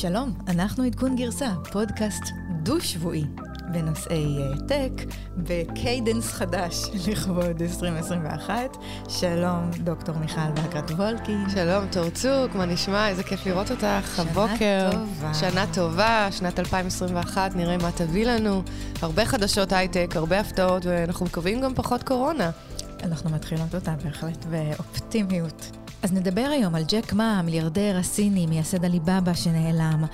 שלום, אנחנו עדכון גרסה, פודקאסט דו-שבועי בנושאי uh, טק, ב cadence חדש לכבוד 2021. שלום, דוקטור מיכל בקרת וולקין. שלום, תור צוק, מה נשמע? איזה כיף לראות אותך שנה הבוקר. טובה. שנה טובה, שנת 2021, נראה מה תביא לנו. הרבה חדשות הייטק, הרבה הפתעות, ואנחנו מקווים גם פחות קורונה. אנחנו מתחילות אותה בהחלט באופטימיות. אז נדבר היום על ג'ק מה, המיליארדר הסיני, מייסד עליבאבא שנעלם.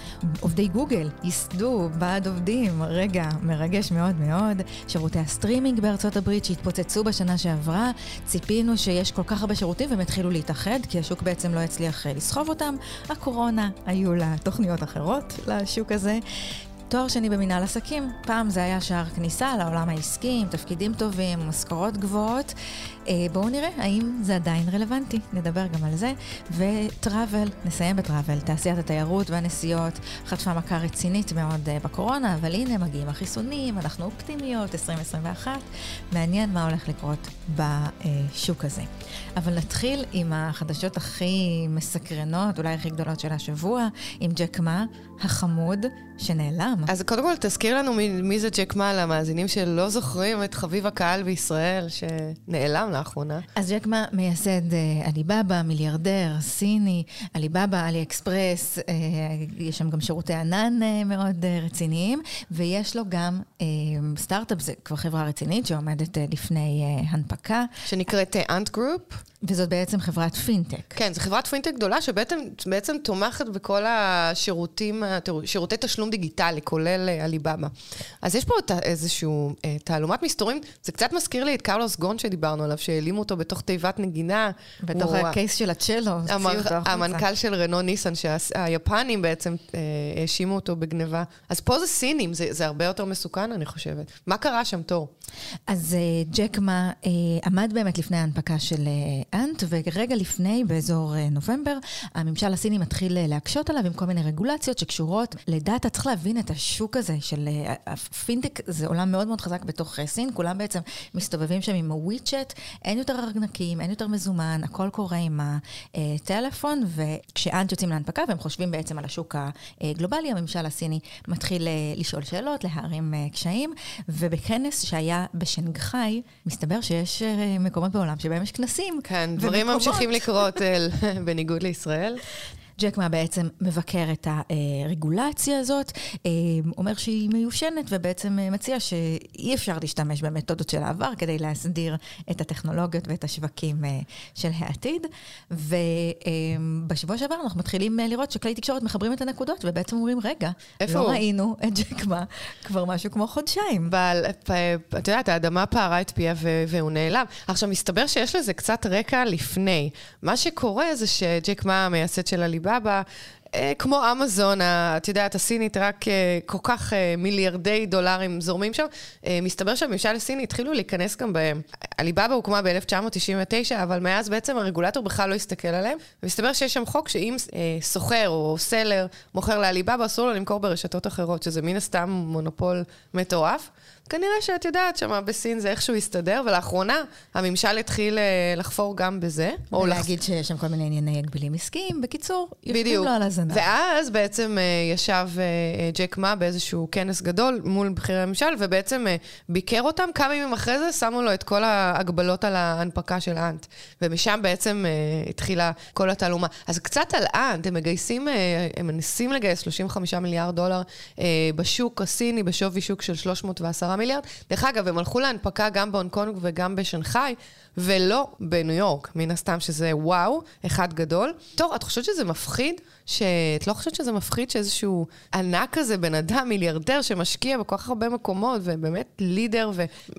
עובדי גוגל ייסדו ועד עובדים, רגע מרגש מאוד מאוד. שירותי הסטרימינג בארצות הברית שהתפוצצו בשנה שעברה. ציפינו שיש כל כך הרבה שירותים והם התחילו להתאחד, כי השוק בעצם לא הצליח אה, לסחוב אותם. הקורונה, היו לה תוכניות אחרות לשוק הזה. תואר שני במנהל עסקים, פעם זה היה שער כניסה לעולם העסקי, עם תפקידים טובים, משכורות גבוהות. אה, בואו נראה האם זה עדיין רלוונטי, נדבר גם על זה. וטראבל, נסיים בטראבל, תעשיית התיירות והנסיעות חטפה מכה רצינית מאוד אה, בקורונה, אבל הנה מגיעים החיסונים, אנחנו אופטימיות, 2021. מעניין מה הולך לקרות בשוק הזה. אבל נתחיל עם החדשות הכי מסקרנות, אולי הכי גדולות של השבוע, עם ג'ק מה, החמוד, שנעלם. אז קודם כל, תזכיר לנו מי, מי זה ג'ק מה למאזינים שלא זוכרים את חביב הקהל בישראל, שנעלם לאחרונה. אז ג'ק מה מייסד אה, עליבאבא, מיליארדר, סיני, עליבאבא, עלי אקספרס, אה, יש שם גם שירותי ענן אה, מאוד רציניים, ויש לו גם סטארט-אפ, זה כבר חברה רצינית שעומדת לפני הנפקה, שנקראת אנט גרופ. וזאת בעצם חברת פינטק. כן, זו חברת פינטק גדולה שבעצם בעצם תומכת בכל השירותים, שירותי תשלום דיגיטלי, כולל אה, עליבאבא. אז יש פה איזשהו אה, תעלומת מסתורים, זה קצת מזכיר לי את קרלוס גון שדיברנו עליו, שהעלימו אותו בתוך תיבת נגינה. בתוך ה case של הצ'לו, המנ-. המנכ"ל של רנו ניסן, שהיפנים בעצם אה, האשימו אותו בגניבה. אז פה זה סינים, זה, זה הרבה יותר מסוכן, אני חושבת. מה קרה שם, תור? אז אה, ג'ק מה אה, עמד באמת לפני ההנפקה של אה, אנט, ורגע לפני, באזור אה, נובמבר, הממשל הסיני מתחיל אה, להקשות עליו עם כל מיני רגולציות שקשורות לדאטה. צריך להבין את השוק הזה של אה, הפינטק, זה עולם מאוד מאוד חזק בתוך אה, סין, כולם בעצם מסתובבים שם עם הוויצ'ט, אין יותר ארנקים, אין יותר מזומן, הכל קורה עם הטלפון, וכשאנט יוצאים להנפקה והם חושבים בעצם על השוק הגלובלי, הממשל הסיני מתחיל אה, לשאול שאלות, להערים אה, קשיים, ובכנס שהיה בשנגחאי, מסתבר שיש אה, מקומות בעולם שבהם יש כנסים. כן, דברים ומקומות. ממשיכים לקרות אה, בניגוד לישראל. ג'ק מה בעצם מבקר את הרגולציה הזאת, אה, אומר שהיא מיושנת ובעצם מציע שאי אפשר להשתמש במתודות של העבר כדי להסדיר את הטכנולוגיות ואת השווקים אה, של העתיד. ובשבוע שעבר אנחנו מתחילים אה, לראות שכלי תקשורת מחברים את הנקודות ובעצם אומרים, רגע, איפה לא הוא?" ראינו את ג'ק מה כבר משהו כמו חודשיים. אבל את יודעת, האדמה פערה את פיה והוא נעלם. עכשיו, מסתבר שיש לזה קצת רקע לפני. מה שקורה זה שג'ק מה, המייסד של עליבאבא, אה, כמו אמזון, את יודעת, הסינית, רק אה, כל כך אה, מיליארדי דולרים זורמים שם, מסתבר שהממשל הסיני התחילו להיכנס גם בהם. עליבאבא הוקמה ב-1999, אבל מאז בעצם הרגולטור בכלל לא הסתכל עליהם, ומסתבר שיש שם חוק שאם סוחר או סלר מוכר לעליבאבא, אסור לו למכור ברשתות אחרות, שזה מן הסתם מונופול מטורף. כנראה שאת יודעת, שמה בסין זה איכשהו יסתדר, ולאחרונה הממשל התחיל אה, לחפור גם בזה. או לח- ולהגיד שיש שם כל מיני ענייני הגבלים עסקיים. בקיצור, יושבים. לו על הזנב. ואז בעצם אה, ישב אה, ג'ק מה באיזשהו כנס גדול מול בכירי הממשל, ובעצם ביקר אותם. כמה ימים אחרי זה שמו לו את כל ההגבלות על ההנפקה של אנט. ומשם בעצם התחילה כל התעלומה. אז קצת על אנט, הם מגייסים, הם מנסים לגייס 35 מיליארד דולר בשוק הסיני, בשווי שוק של 310 מיליארד. דרך אגב, הם הלכו להנפקה גם בהונג קונג וגם בשנגחאי, ולא בניו יורק, מן הסתם שזה וואו, אחד גדול. טוב, את חושבת שזה מפחיד? שאת לא חושבת שזה מפחיד שאיזשהו ענק כזה, בן אדם, מיליארדר, שמשקיע בכל כך הרבה מקומות, ובאמת לידר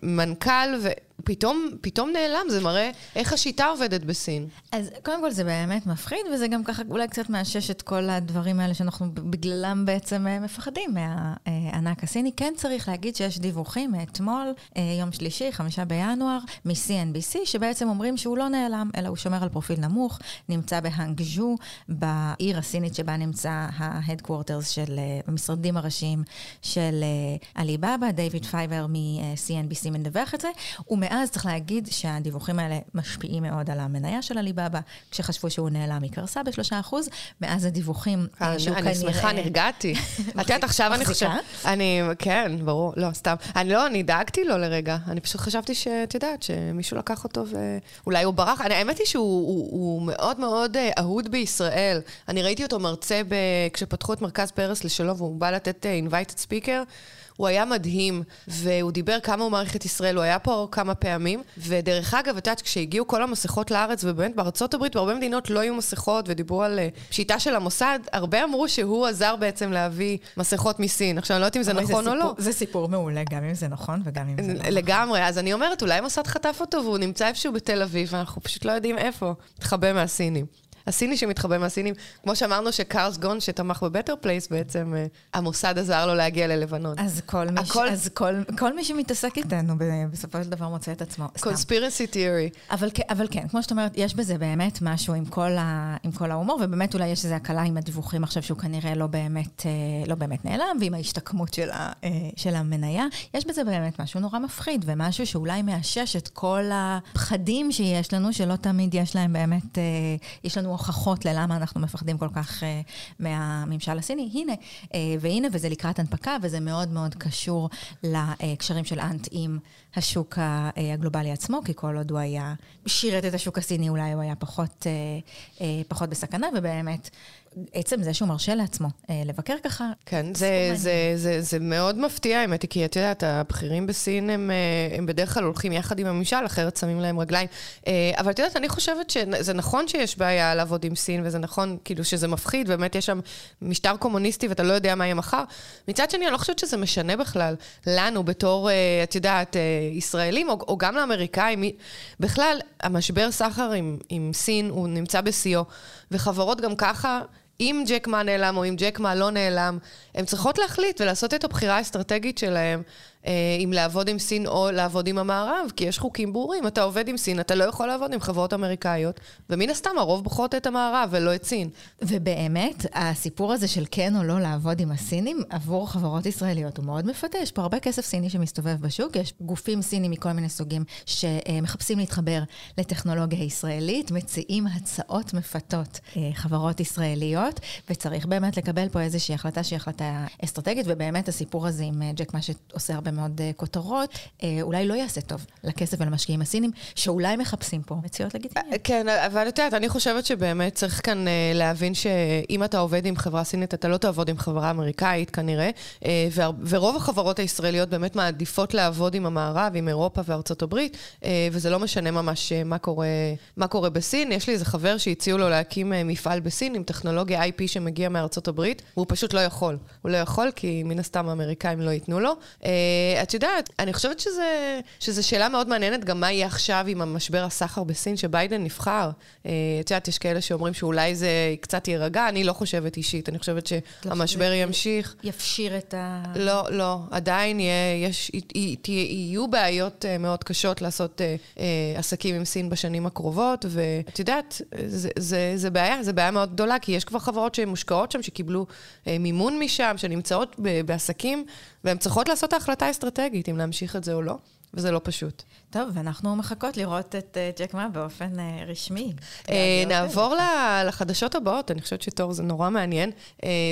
ומנכ"ל, ופתאום פתאום נעלם, זה מראה איך השיטה עובדת בסין. אז קודם כל זה באמת מפחיד, וזה גם ככה אולי קצת מאשש את כל הדברים האלה שאנחנו בגללם בעצם אה, מפחדים מהענק הסיני. כן צריך להגיד שיש דיווחים מאתמול, אה, יום שלישי, חמישה בינואר, מ-CNBC, שבעצם אומרים שהוא לא נעלם, אלא הוא שומר על פרופיל נמוך, נמצא בהאנגז'ו, בעיר הסינית שבה נמצא ה-headquarters של אה, המשרדים הראשיים של אה, עליבאבא, דיוויד פייבר מ-CNBC מדווח את זה. הוא מאז צריך להגיד שהדיווחים האלה משפיעים מאוד על המניה של עליבאבא. כשחשבו שהוא נעלם, היא קרסה בשלושה אחוז. מאז הדיווחים אה, שהוא כנראה... אני שמחה, נרגעתי. את יודעת, עכשיו אני חושבת... אני, כן, ברור, לא, סתם. אני לא, אני דאגתי לו לרגע. אני פשוט חשבתי שאת יודעת, שמישהו לקח אותו ואולי הוא ברח. האמת היא שהוא מאוד מאוד אה, אהוד בישראל. אני ראיתי אותו מרצה כשפתחו את מרכז פרס לשלום, והוא בא לתת invited speaker. הוא היה מדהים, והוא דיבר כמה הוא מעריך את ישראל, הוא היה פה כמה פעמים. ודרך אגב, את יודעת, כשהגיעו כל המסכות לארץ, ובאמת בארצות הברית, בהרבה מדינות לא היו מסכות, ודיברו על אה, פשיטה של המוסד, הרבה אמרו שהוא עזר בעצם להביא מסכות מסין. עכשיו, אני לא יודעת אם זה נכון זה או סיפור, לא. זה סיפור מעולה, גם אם זה נכון וגם אם זה לא נכון. לגמרי, אז אני אומרת, אולי מוסד חטף אותו והוא נמצא איפשהו בתל אביב, ואנחנו פשוט לא יודעים איפה. התחבא מהסינים. הסיני שמתחבא מהסינים. כמו שאמרנו שקארלס גון, שתמך בבטר פלייס, בעצם אה, המוסד עזר לו להגיע ללבנון. אז כל מי, הכל... אז כל, כל מי שמתעסק איתנו בסופו של דבר מוצא את עצמו. conspiracy theory. אבל, אבל כן, כמו שאת אומרת, יש בזה באמת משהו עם כל, ה, עם כל ההומור, ובאמת אולי יש איזו הקלה עם הדיווחים עכשיו שהוא כנראה לא באמת, אה, לא באמת נעלם, ועם ההשתקמות של, ה, אה, של המניה. יש בזה באמת משהו נורא מפחיד, ומשהו שאולי מאשש את כל הפחדים שיש לנו, שלא תמיד יש להם באמת, יש לנו הוכחות ללמה אנחנו מפחדים כל כך uh, מהממשל הסיני. הנה, uh, והנה, וזה לקראת הנפקה, וזה מאוד מאוד קשור לקשרים של אנט עם השוק הגלובלי עצמו, כי כל עוד הוא היה, שירת את השוק הסיני, אולי הוא היה פחות, uh, uh, פחות בסכנה, ובאמת... עצם זה שהוא מרשה לעצמו אה, לבקר ככה. כן, זה, זה, זה, זה מאוד מפתיע, האמת היא, כי את יודעת, הבכירים בסין הם, אה, הם בדרך כלל הולכים יחד עם הממשל, אחרת שמים להם רגליים. אה, אבל את יודעת, אני חושבת שזה נכון שיש בעיה לעבוד עם סין, וזה נכון, כאילו, שזה מפחיד, באמת יש שם משטר קומוניסטי ואתה לא יודע מה יהיה מחר. מצד שני, אני לא חושבת שזה משנה בכלל לנו, בתור, את יודעת, ישראלים, או, או גם לאמריקאים. בכלל, המשבר סחר עם, עם סין, הוא נמצא בשיאו, וחברות גם ככה... אם ג'ק מה נעלם או אם ג'ק מה לא נעלם, הן צריכות להחליט ולעשות את הבחירה האסטרטגית שלהן. אה, אם לעבוד עם סין או לעבוד עם המערב, כי יש חוקים ברורים. אתה עובד עם סין, אתה לא יכול לעבוד עם חברות אמריקאיות, ומן הסתם הרוב בוחרות את המערב ולא את סין. ובאמת, הסיפור הזה של כן או לא לעבוד עם הסינים, עבור חברות ישראליות הוא מאוד מפתה. יש פה הרבה כסף סיני שמסתובב בשוק, יש גופים סינים מכל מיני סוגים שמחפשים להתחבר לטכנולוגיה ישראלית, מציעים הצעות מפתות אה, חברות ישראליות, וצריך באמת לקבל פה איזושהי החלטה שהיא החלטה אסטרטגית, ובאמת הסיפור הזה עם אה, ג'ק, מה שעושה הרבה מאוד uh, כותרות, uh, אולי לא יעשה טוב לכסף ולמשקיעים הסינים, שאולי מחפשים פה מציאות לגיטימיות. אה, כן, אבל את יודעת, אני חושבת שבאמת צריך כאן להבין שאם אתה עובד עם חברה סינית, אתה לא תעבוד עם חברה אמריקאית כנראה, ורוב החברות הישראליות באמת מעדיפות לעבוד עם המערב, עם אירופה וארצות הברית, וזה לא משנה ממש מה קורה, מה קורה בסין. יש לי איזה חבר שהציעו לו להקים מפעל בסין עם טכנולוגיה IP שמגיע מארצות הברית, והוא פשוט לא יכול. הוא לא יכול כי מן הסתם האמריקאים לא ייתנו לו. Uh, אה, את יודעת, אני חושבת שזו שאלה מאוד מעניינת, גם מה יהיה עכשיו עם המשבר הסחר בסין, שביידן נבחר. אה, את יודעת, יש כאלה שאומרים שאולי זה קצת יירגע, אני לא חושבת אישית, אני חושבת שהמשבר ימשיך. יפשיר את ה... לא, לא, עדיין יהיה, יש, יהיו בעיות אה, מאוד קשות לעשות עסקים עם סין בשנים הקרובות, ואת יודעת, זה, זה, זה בעיה, זה בעיה מאוד גדולה, כי יש כבר חברות שהן מושקעות שם, שקיבלו מימון משם, שנמצאות בעסקים, והן צריכות לעשות את ההחלטה האסטרטגית, אם להמשיך את זה או לא. וזה לא פשוט. טוב, ואנחנו מחכות לראות את uh, ג'ק מה באופן uh, רשמי. Uh, נעבור לחדשות הבאות, אני חושבת שתור זה נורא מעניין.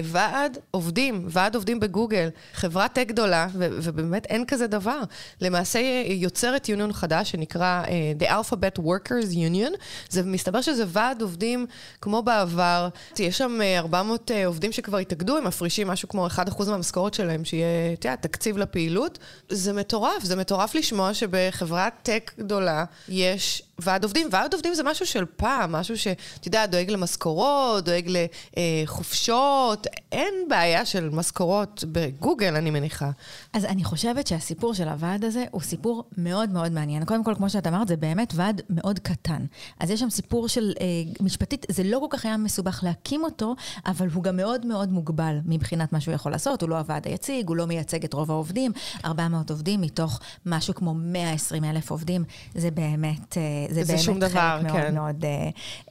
ועד עובדים, ועד עובדים בגוגל, חברת טק גדולה, ובאמת אין כזה דבר. למעשה יוצרת יוניון חדש שנקרא The Alphabet Workers Union. זה מסתבר שזה ועד עובדים כמו בעבר. יש שם 400 uh, עובדים שכבר התאגדו, הם מפרישים משהו כמו 1% מהמשכורת שלהם, שיהיה, אתה יודע, תקציב לפעילות. זה מטורף, זה מטורף לשמוע שבחברת טק גדולה יש ועד עובדים. ועד עובדים זה משהו של פעם, משהו שאתה יודע, דואג למשכורות, דואג לחופשות. אין בעיה של משכורות בגוגל, אני מניחה. אז אני חושבת שהסיפור של הוועד הזה הוא סיפור מאוד מאוד מעניין. קודם כל, כמו שאת אמרת, זה באמת ועד מאוד קטן. אז יש שם סיפור של, אה, משפטית, זה לא כל כך היה מסובך להקים אותו, אבל הוא גם מאוד מאוד מוגבל מבחינת מה שהוא יכול לעשות. הוא לא הוועד היציג, הוא לא מייצג את רוב העובדים. 400 עובדים מתוך משהו כמו 120 אלף עובדים, זה באמת... אה, זה, זה באמת שום דבר, חלק כן. מאוד, מאוד,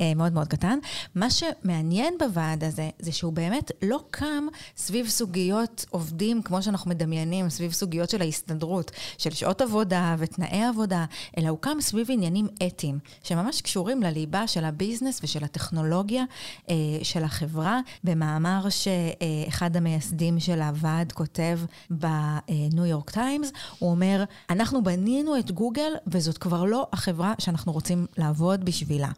מאוד, מאוד מאוד קטן. מה שמעניין בוועד הזה, זה שהוא באמת לא קם סביב סוגיות עובדים, כמו שאנחנו מדמיינים, סביב סוגיות של ההסתדרות, של שעות עבודה ותנאי עבודה, אלא הוא קם סביב עניינים אתיים, שממש קשורים לליבה של ה business ושל הטכנולוגיה אה, של החברה. במאמר שאחד המייסדים של הוועד כותב בניו יורק טיימס, הוא אומר, אנחנו בנינו את גוגל וזאת כבר לא החברה שאנחנו רוצים לעבוד בשבילה.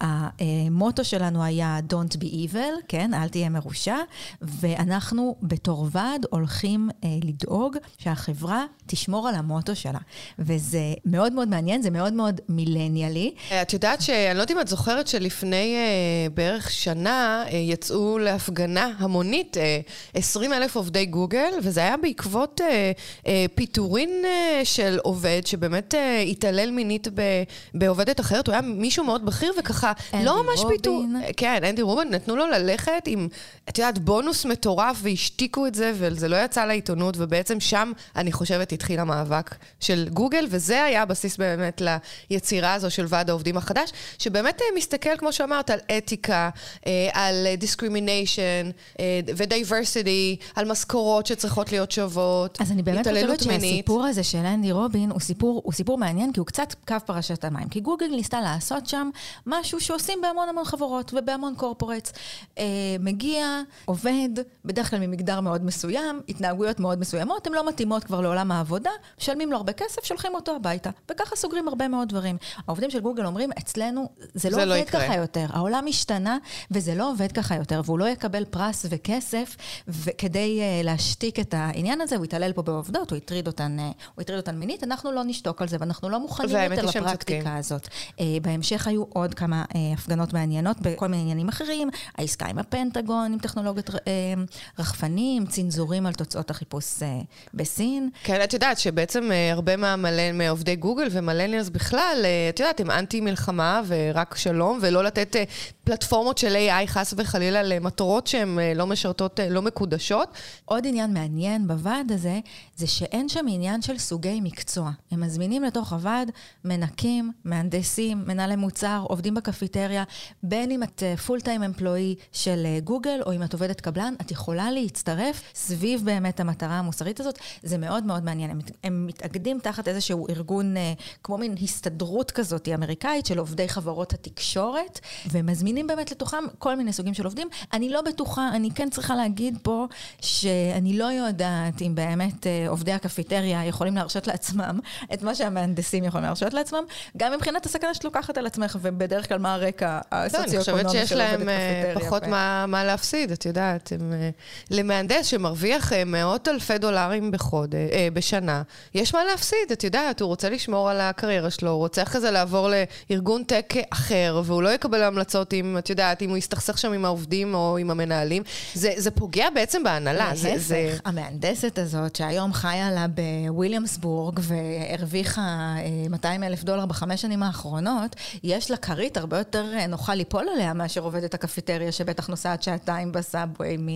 המוטו שלנו היה Don't be evil, כן, אל תהיה מרושע, ואנחנו בתור ועד הולכים אה, לדאוג שהחברה תשמור על המוטו שלה. וזה מאוד מאוד מעניין, זה מאוד מאוד מילניאלי. את יודעת שאני לא יודעת אם את זוכרת שלפני אה, בערך שנה אה, יצאו להפגנה המונית אה, 20 אלף עובדי גוגל, וזה היה בעקבות אה, אה, פיטורין אה, של עובד שבאמת אה, התעלל מינית ב, בעובדת אחרת. הוא היה מישהו מאוד בכיר וככה, לא ממש פיטור... כן, אנדי רובין, נתנו לו ללכת עם, את יודעת, בונוס מטורף והשתיקו את זה, וזה לא יצא לעיתונות, ובעצם שם, אני חושבת, התחיל המאבק של גוגל, וזה היה הבסיס באמת ליצירה הזו של ועד העובדים החדש, שבאמת אה, מסתכל, כמו שאמרת, על אתיקה, אה, על discrimination ו diversity, על משכורות שצריכות להיות שוות, אז אני באמת חושבת שהסיפור הזה של אנדי רובין הוא סיפור, הוא סיפור מעניין, כי הוא קצת קו פרשת המים. כי גוגל ניסתה לעשות שם משהו שעושים בהמון המון חברות ובהמון corporates. אה, מגיע, עובד, בדרך כלל ממגדר מאוד מסוים, התנהגויות מאוד מסוימות, הן לא מתאימות כבר לעולם העבודה, משלמים לו הרבה כסף, שולחים אותו הביתה. וככה סוגרים הרבה מאוד דברים. העובדים של גוגל אומרים, אצלנו זה לא זה לא עובד לא ככה יותר. העולם השתנה, וזה לא עובד ככה יותר, והוא לא יקבל פרס וכסף, וכדי uh, להשתיק את העניין הזה, הוא יתעלל פה בעובדות, הוא הטריד אותן, uh, הוא הטריד אותן מינית, אנחנו לא נשתוק על זה, ואנחנו לא מוכנים יותר לפרקטיקה הזאת. Uh, בהמשך היו עוד כמה uh, הפגנות מעניינות בכל מיני עניינים אחרים, העסקה עם הפנטגון, עם טכנולוגיות uh, רחפנים, צנזורים על תוצאות החיפוש בסין. כן, את יודעת שבעצם הרבה מהמלא, מעובדי גוגל ומלניאלס בכלל, את יודעת, הם אנטי מלחמה ורק שלום, ולא לתת פלטפורמות של AI חס וחלילה למטרות שהן לא משרתות, לא מקודשות. עוד עניין מעניין בוועד הזה, זה שאין שם עניין של סוגי מקצוע. הם מזמינים לתוך הוועד מנקים, מהנדסים, מנהלי מוצר, עובדים בקפיטריה, בין אם את פול טיים אמפלואי של גוגל, או אם את עובדת קבלן, את יכולה להצטרף סביב באמת המטרה המוסרית הזאת. זה מאוד מאוד מעניין. הם, הם מתאגדים תחת איזשהו ארגון, אה, כמו מין הסתדרות כזאת אמריקאית של עובדי חברות התקשורת, ומזמינים באמת לתוכם כל מיני סוגים של עובדים. אני לא בטוחה, אני כן צריכה להגיד פה, שאני לא יודעת אם באמת אה, עובדי הקפיטריה יכולים להרשות לעצמם את מה שהמהנדסים יכולים להרשות לעצמם, גם מבחינת הסכנה שאת לוקחת על עצמך, ובדרך כלל מה הרקע הסוציו-אקונומי של עובדת קפיטריה. אני חושבת שיש להם אה, פחות מה, מה להפסיד, את יודעת. הם, למהנדס שמרוויח מאות אלפי דולרים בחוד, בשנה, יש מה להפסיד, את יודעת, הוא רוצה לשמור על הקריירה שלו, הוא רוצה אחרי זה לעבור לארגון טק אחר, והוא לא יקבל המלצות אם, את יודעת, אם הוא יסתכסך שם עם העובדים או עם המנהלים. זה, זה פוגע בעצם בהנהלה. להפך, זה... המהנדסת הזאת, שהיום חיה לה בוויליאמסבורג והרוויחה 200 אלף דולר בחמש שנים האחרונות, יש לה כרית הרבה יותר נוחה ליפול עליה מאשר עובדת הקפיטריה, שבטח נוסעת שעתיים בסאבווי מ...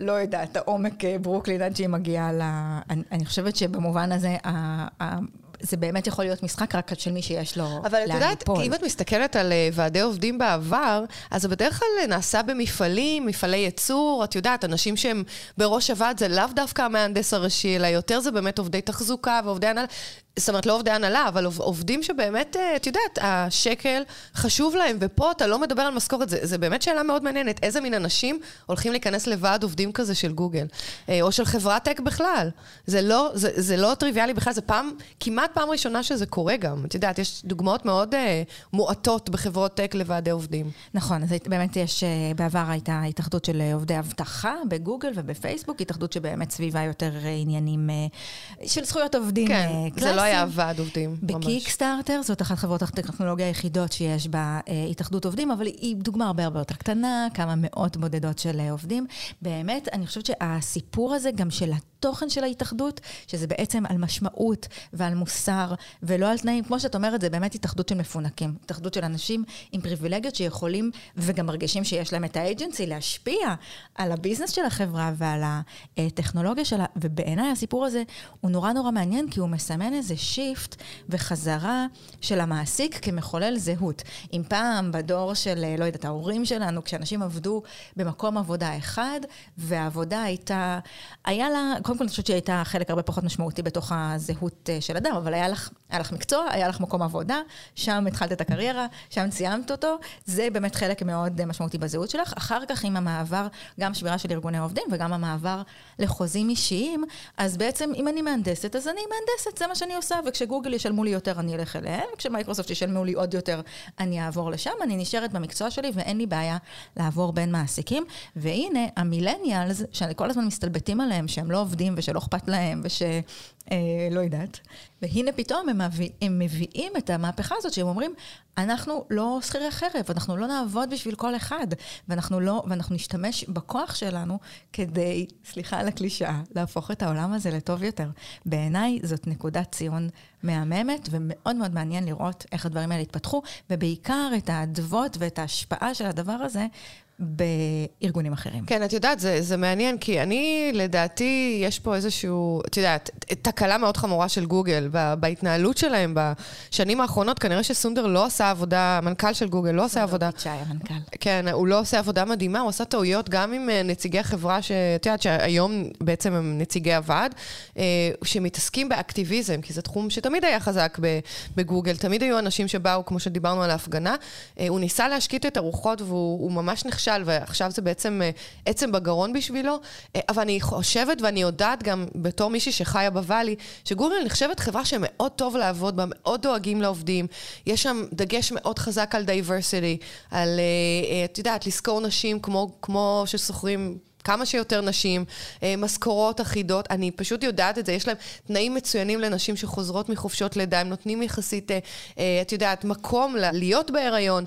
לא יודעת, העומק ברוקלין עד שהיא מגיעה ל... אני, אני חושבת שבמובן הזה, ה, ה, זה באמת יכול להיות משחק רק של מי שיש לו לאן ליפול. אבל את יודעת, אם את מסתכלת על אה, ועדי עובדים בעבר, אז זה בדרך כלל נעשה במפעלים, מפעלי ייצור, את יודעת, אנשים שהם בראש הוועד זה לאו דווקא המהנדס הראשי, אלא יותר זה באמת עובדי תחזוקה ועובדי הנהלה. זאת אומרת, לא עובדי הנהלה, אבל עובדים שבאמת, אה, את יודעת, השקל חשוב להם, ופה אתה לא מדבר על משכורת, זה, זה באמת שאלה מאוד מעניינת. איזה מין אנשים הולכים להיכנס לוועד עובדים כזה של גוגל, אה, או של חברת טק בכלל. זה לא, זה, זה לא טריוויאלי בכלל, זה פעם, כמעט פעם ראשונה שזה קורה גם. את יודעת, יש דוגמאות מאוד uh, מועטות בחברות טק לוועדי עובדים. נכון, אז באמת יש, בעבר הייתה התאחדות של עובדי אבטחה בגוגל ובפייסבוק, התאחדות שבאמת סביבה יותר עניינים uh, של זכויות עובדים כן, זה לא היה ועד עובדים, ממש. בקיקסטארטר, זאת אחת חברות הטכנולוגיה היחידות שיש בה אה, התאחדות עובדים, אבל היא דוגמה הרבה הרבה יותר קטנה, כמה מאות בודדות של אה, עובדים. באמת, אני חושבת שהסיפור הזה גם של התוכן של ההתאחדות, שזה בעצם על משמעות ועל מוסר. מוסר ולא על תנאים. כמו שאת אומרת, זה באמת התאחדות של מפונקים. התאחדות של אנשים עם פריבילגיות שיכולים וגם מרגישים שיש להם את האג'נסי להשפיע על ה business של החברה ועל הטכנולוגיה שלה. ובעיניי הסיפור הזה הוא נורא נורא מעניין, כי הוא מסמן איזה shift וחזרה של המעסיק כמחולל זהות. אם פעם בדור של, לא יודעת, ההורים שלנו, כשאנשים עבדו במקום עבודה אחד, והעבודה הייתה, היה לה, קודם כל אני חושבת שהיא הייתה חלק הרבה פחות משמעותי בתוך הזהות אה, של אדם, אבל היה לך, היה לך מקצוע, היה לך מקום עבודה, שם התחלת את הקריירה, שם סיימת אותו, זה באמת חלק מאוד אה, משמעותי בזהות שלך. אחר כך עם המעבר, גם שבירה של ארגוני עובדים וגם המעבר לחוזים אישיים, אז בעצם אם אני מהנדסת, אז אני מהנדסת, זה מה שאני עושה, וכשגוגל ישלמו לי יותר אני אלך אליהם, וכשמייקרוסופט ישלמו לי עוד יותר אני אעבור לשם, אני נשארת במקצוע שלי ואין לי בעיה לעבור בין מעסיקים. והנה, המילניאלס, שאני כל הזמן מסתלבטים עליהם, שהם לא עובדים ושלא אכפת להם וש... אה, לא יודעת. והנה פתאום הם, מביא, הם מביאים את המהפכה הזאת, שהם אומרים, אנחנו לא שכירי חרב, אנחנו לא נעבוד בשביל כל אחד, ואנחנו, לא, ואנחנו נשתמש בכוח שלנו כדי, סליחה על הקלישאה, להפוך את העולם הזה לטוב יותר. בעיניי זאת נקודת ציון מהממת, ומאוד מאוד מעניין לראות איך הדברים האלה התפתחו, ובעיקר את האדוות ואת ההשפעה של הדבר הזה בארגונים אחרים. כן, את יודעת, זה, זה מעניין, כי אני, לדעתי, יש פה איזשהו, את יודעת, תקלה מאוד חמורה של גוגל בהתנהלות שלהם בשנים האחרונות. כנראה שסונדר לא עשה עבודה, המנכ"ל של גוגל לא עושה עבודה... סונדר פיצ'אי המנכ"ל. כן, הוא לא עושה עבודה מדהימה, הוא עשה טעויות גם עם אה, נציגי החברה, שאת יודעת, שהיום בעצם הם נציגי הוועד, אה, שמתעסקים באקטיביזם, כי זה תחום שתמיד היה חזק בגוגל, תמיד היו אנשים שבאו, כמו שדיברנו על ההפגנה. אה, הוא ניסה להשקיט את הרוחות והוא ממש נחשב. נכשל, ועכשיו זה בעצם אה, עצם בגרון בשבילו. אה, אבל אני חושבת, ואני יודעת גם בתור מישהי שחיה בוואלי, שגוגל נחשבת חברה שמאוד טוב לעבוד בה, מאוד דואגים לעובדים. יש שם דגש מאוד חזק על diversity, על, אה, את יודעת, לזכור נשים כמו, כמו ששוכרים... כמה שיותר נשים, אה, משכורות אחידות, אני פשוט יודעת את זה, יש להם תנאים מצוינים לנשים שחוזרות מחופשות לידה, הם נותנים יחסית, אה, אה, את יודעת, מקום להיות בהיריון,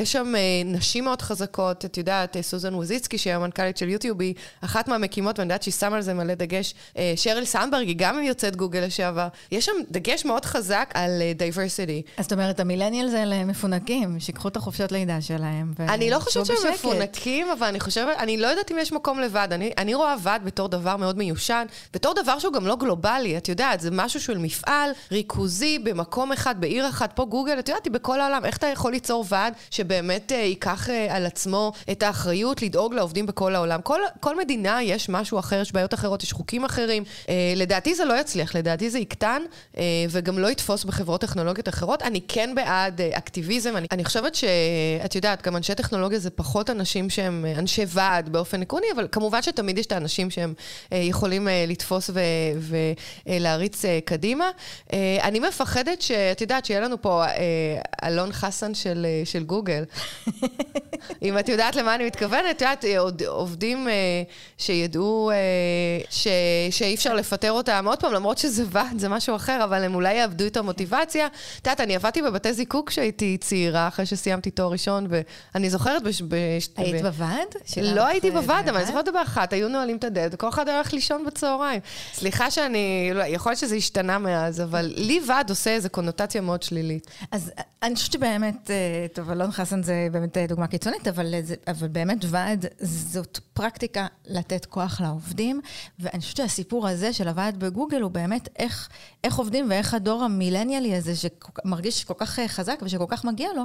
יש שם נשים מאוד חזקות, את יודעת, סוזן ווזיצקי, שהיא המנכ"לית של יוטיוב, היא אחת מהמקימות, ואני יודעת שהיא שמה על זה מלא דגש. שריל סנדברג, היא גם יוצאת גוגל לשעבר. יש שם דגש מאוד חזק על diversity. אז זאת אומרת, ה millennials המפונקים, שיקחו את החופשות לידה שלהם. אני לא חושבת שהם מפונקים, אבל אני חושבת, אני לא יודעת אם יש מקום מקום לוועד. אני, אני רואה ועד בתור דבר מאוד מיושן, בתור דבר שהוא גם לא גלובלי, את יודעת, זה משהו של מפעל ריכוזי במקום אחד, בעיר אחת. פה גוגל, את יודעת, היא בכל העולם. איך אתה יכול ליצור ועד שבאמת אה, ייקח אה, על עצמו את האחריות לדאוג לעובדים בכל העולם? כל, כל מדינה יש משהו אחר, יש בעיות אחרות, יש חוקים אחרים. אה, לדעתי זה לא יצליח, לדעתי זה יקטן, אה, וגם לא יתפוס בחברות טכנולוגיות אחרות. אני כן בעד אה, אקטיביזם. אני, אני חושבת שאת יודעת, גם אנשי טכנולוגיה זה פחות אנשים שהם אה, אנשי ועד באופן עקרוני, אבל כמובן שתמיד יש את האנשים שהם אה, יכולים אה, לתפוס ולהריץ אה, קדימה. אני מפחדת שאת יודעת, שיהיה לנו פה אלון חסן של, של גוגל. אם את יודעת למה אני מתכוונת, את יודעת, עובדים שידעו ש, שאי אפשר לפטר אותם עוד פעם, למרות שזה ועד, זה משהו אחר, אבל הם אולי יאבדו את המוטיבציה. את יודעת, אני עבדתי בבתי זיקוק כשהייתי צעירה, אחרי שסיימתי תואר ראשון, ואני זוכרת... בש, בש, היית. בוועד? לא הייתי בוועד, אבל אני זוכרת באחת, היו נועלים את הדלת, וכל אחד הולך לישון בצהריים. סליחה שאני, לא, יכול להיות שזה השתנה מאז, אבל לי ועד עושה איזו קונוטציה מאוד שלילית. אז אני חושבת שבאמת, אה, טוב, אלון חסן זה באמת דוגמה קיצונית, אבל, אבל באמת ועד זאת פרקטיקה לתת כוח לעובדים, ואני חושבת שהסיפור הזה של הוועד בגוגל הוא באמת איך, איך עובדים ואיך הדור המילניאלי הזה, שמרגיש כל כך אה, חזק ושכל כך מגיע לו,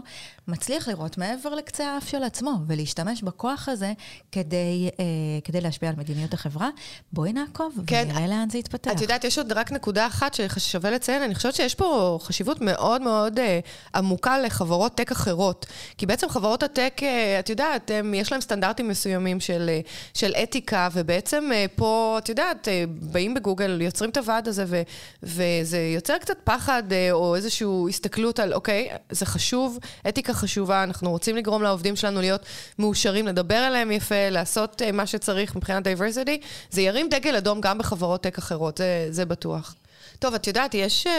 מצליח לראות מעבר לקצה האף של עצמו, ולהשתמש בכוח הזה כדי, אה, כדי להשפיע על מדיניות החברה. בואי נעקוב כן, ונראה לאן זה יתפתח. את יודעת, יש עוד רק נקודה אחת ששווה לציין, אני חושבת שיש פה חשיבות מאוד מאוד אה, עמוקה לחברות טק אחרות. כי בעצם חברות הטק, אה, את יודעת, הם, יש להם סטנדרטים מסוימים של, אה, של אתיקה, ובעצם אה, פה, את יודעת, אה, באים בגוגל, יוצרים את הוועד הזה, ו, וזה יוצר קצת פחד אה, או איזושהי הסתכלות על, אוקיי, זה חשוב, אתיקה חשובה, אנחנו רוצים לגרום לעובדים שלנו להיות מאושרים, לדבר עליהם יפה, לעשות מה שצריך מבחינת diversity, זה ירים דגל אדום גם בחברות טק אחרות, זה, זה בטוח. טוב, את יודעת, יש, אה,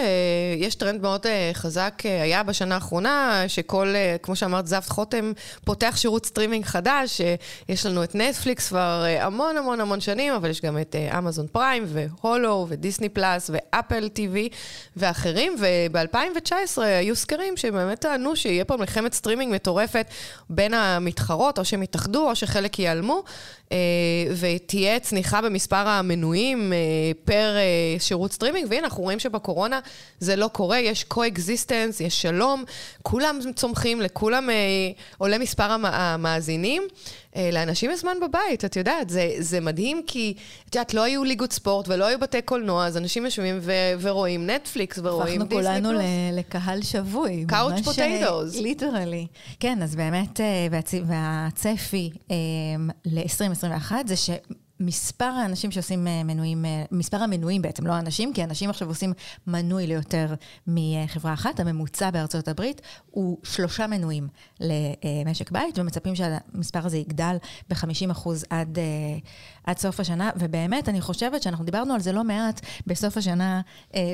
יש טרנד מאוד אה, חזק, אה, היה בשנה האחרונה, שכל, כמו שאמרת, זב חוטם פותח שירות סטרימינג חדש, יש לנו את נטפליקס כבר המון המון המון שנים, אבל יש גם את אמזון פריים, והולו, ו Disney Plus, ו Apple TV, ואחרים, וב-2019 היו סקרים שבאמת טענו שיהיה פה מלחמת סטרימינג מטורפת בין המתחרות, או שהם יתאחדו, או שחלק ייעלמו. ותהיה צניחה במספר המנויים פר שירות סטרימינג, והנה, אנחנו רואים שבקורונה זה לא קורה, יש co-existence, יש שלום, כולם צומחים, לכולם עולה מספר המאזינים. לאנשים יש זמן בבית, את יודעת, זה, זה מדהים כי, את יודעת, לא היו ליגות ספורט ולא היו בתי קולנוע, אז אנשים יושבים ו- ורואים נטפליקס ורואים דיסני פלוס. הפכנו כולנו לקהל שבוי. Couch potatoes. Literally. כן, אז באמת, והצפי ל-20... 2021 זה שמספר האנשים שעושים אה, מנויים, אה, מספר המנויים בעצם, לא האנשים, כי אנשים עכשיו עושים מנוי ליותר מחברה אחת. הממוצע בארצות הברית הוא שלושה מנויים למשק בית, ומצפים שהמספר הזה יגדל ב-50% עד, אה, עד סוף השנה. ובאמת, אני חושבת שאנחנו דיברנו על זה לא מעט בסוף השנה,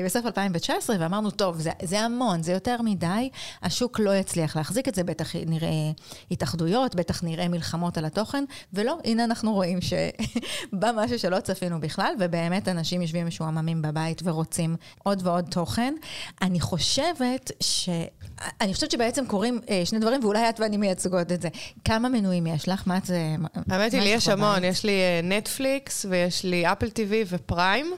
בסוף 2019, ואמרנו, טוב, זה, זה המון, זה יותר מדי, השוק לא יצליח להחזיק את זה, בטח נראה התאחדויות, בטח נראה מלחמות על התוכן, ולא, הנה אנחנו רואים שבא משהו שלא צפינו בכלל, ובאמת אנשים יושבים משועממים בבית ורוצים עוד ועוד תוכן. אני חושבת ש... אני חושבת שבעצם קורים אה, שני דברים, ואולי את ואני מייצגות את זה. כמה מנויים יש לך? מה זה... האמת היא, לי יש המון. יש לי נטפליקס, אה, ויש לי אפל טיווי ופריים,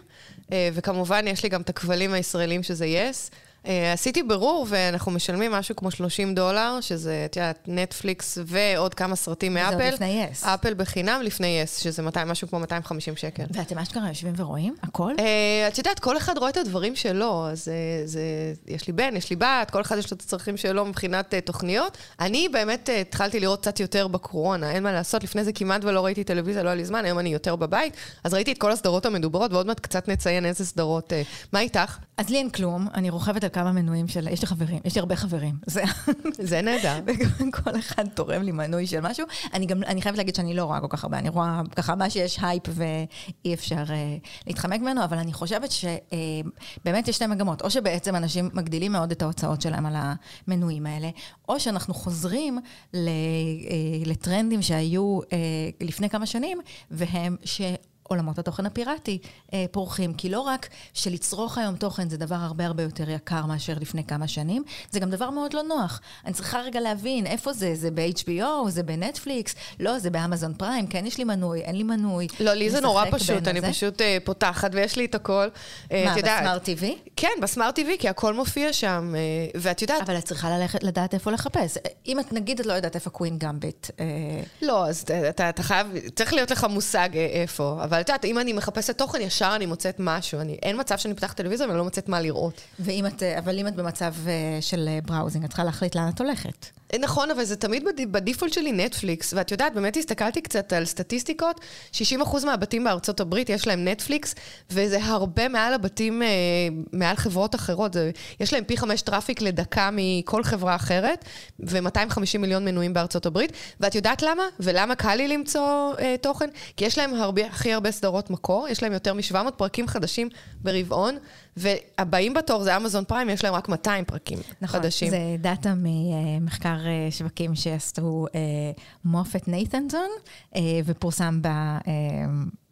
וכמובן יש לי גם את הכבלים הישראלים שזה יס. Yes. אה, עשיתי ברור, ואנחנו משלמים משהו כמו 30 דולר, שזה, את יודעת, נטפליקס ועוד כמה סרטים מאפל. זה עוד לפני יס. אפל בחינם לפני יס, שזה 200, משהו כמו 250 שקל. ואתם אשכרה יושבים ורואים? הכל? Uh, את יודעת, כל אחד רואה את הדברים שלו, אז uh, זה, יש לי בן, יש לי בת, כל אחד יש לו את הצרכים שלו מבחינת uh, תוכניות. אני באמת uh, התחלתי לראות קצת יותר בקורונה, אין מה לעשות, לפני זה כמעט ולא ראיתי טלוויזיה, לא היה לי זמן, היום אני יותר בבית, אז ראיתי את כל הסדרות המדוברות, ועוד מעט קצת נציין איזה סדרות. אה, מה איתך? אז לי אין כלום, אני רוכבת על כמה מנויים של... יש לי חברים, יש לי הרבה חברים. זה, זה נהדר. וכל אחד תורם לי מנוי של משהו. אני גם, אני חייבת להגיד שאני לא רואה כל כך הרבה, אני רואה ככה מה שיש הייפ ואי אפשר אה, להתחמק ממנו, אבל אני חושבת שבאמת אה, יש שתי מגמות. או שבעצם אנשים מגדילים מאוד את ההוצאות שלהם על המנויים האלה, או שאנחנו חוזרים ל, אה, לטרנדים שהיו אה, לפני כמה שנים, והם ש... עולמות התוכן הפיראטי אה, פורחים. כי לא רק שלצרוך היום תוכן זה דבר הרבה הרבה יותר יקר מאשר לפני כמה שנים, זה גם דבר מאוד לא נוח. אני צריכה רגע להבין איפה זה, זה ב-HBO, זה בנטפליקס, לא, זה באמזון פריים, כן יש לי מנוי, אין לי מנוי. לא, לי זה נורא פשוט, אני זה. פשוט אה, פותחת ויש לי את הכל. אה, מה, בסמארט TV? כן, בסמארט TV, כי הכל מופיע שם, אה, ואת יודעת... אבל את צריכה ללכת, לדעת איפה לחפש. אם את, נגיד, את לא יודעת איפה קווין גמביט. אה... לא, אז אתה, אתה חייב, צריך להיות לך מושג אה, איפה, אבל אבל את יודעת, אם אני מחפשת תוכן, ישר אני מוצאת משהו. אני, אין מצב שאני פותחת טלוויזיה ואני לא מוצאת מה לראות. ואם את, אבל אם את במצב אה, של בראוזינג, את צריכה להחליט לאן את הולכת. נכון, אבל זה תמיד בדיפולט שלי נטפליקס, ואת יודעת, באמת הסתכלתי קצת על סטטיסטיקות, 60% מהבתים בארצות הברית יש להם נטפליקס, וזה הרבה מעל הבתים, אה, מעל חברות אחרות. זה, יש להם פי חמש traffic לדקה מכל חברה אחרת, ו-250 מיליון מנויים בארצות הברית. ואת יודעת למה? ולמה קל לי למצוא אה, תוכן? כי יש להם הרבה, הכי הרבה סדרות מקור, יש להם יותר מ-700 פרקים חדשים ברבעון. והבאים בתור זה אמזון פריים, יש להם רק 200 פרקים נכון, חדשים. נכון, זה דאטה ממחקר אה, שווקים שעשו אה, MoffettNathanson, אה, ופורסם ב...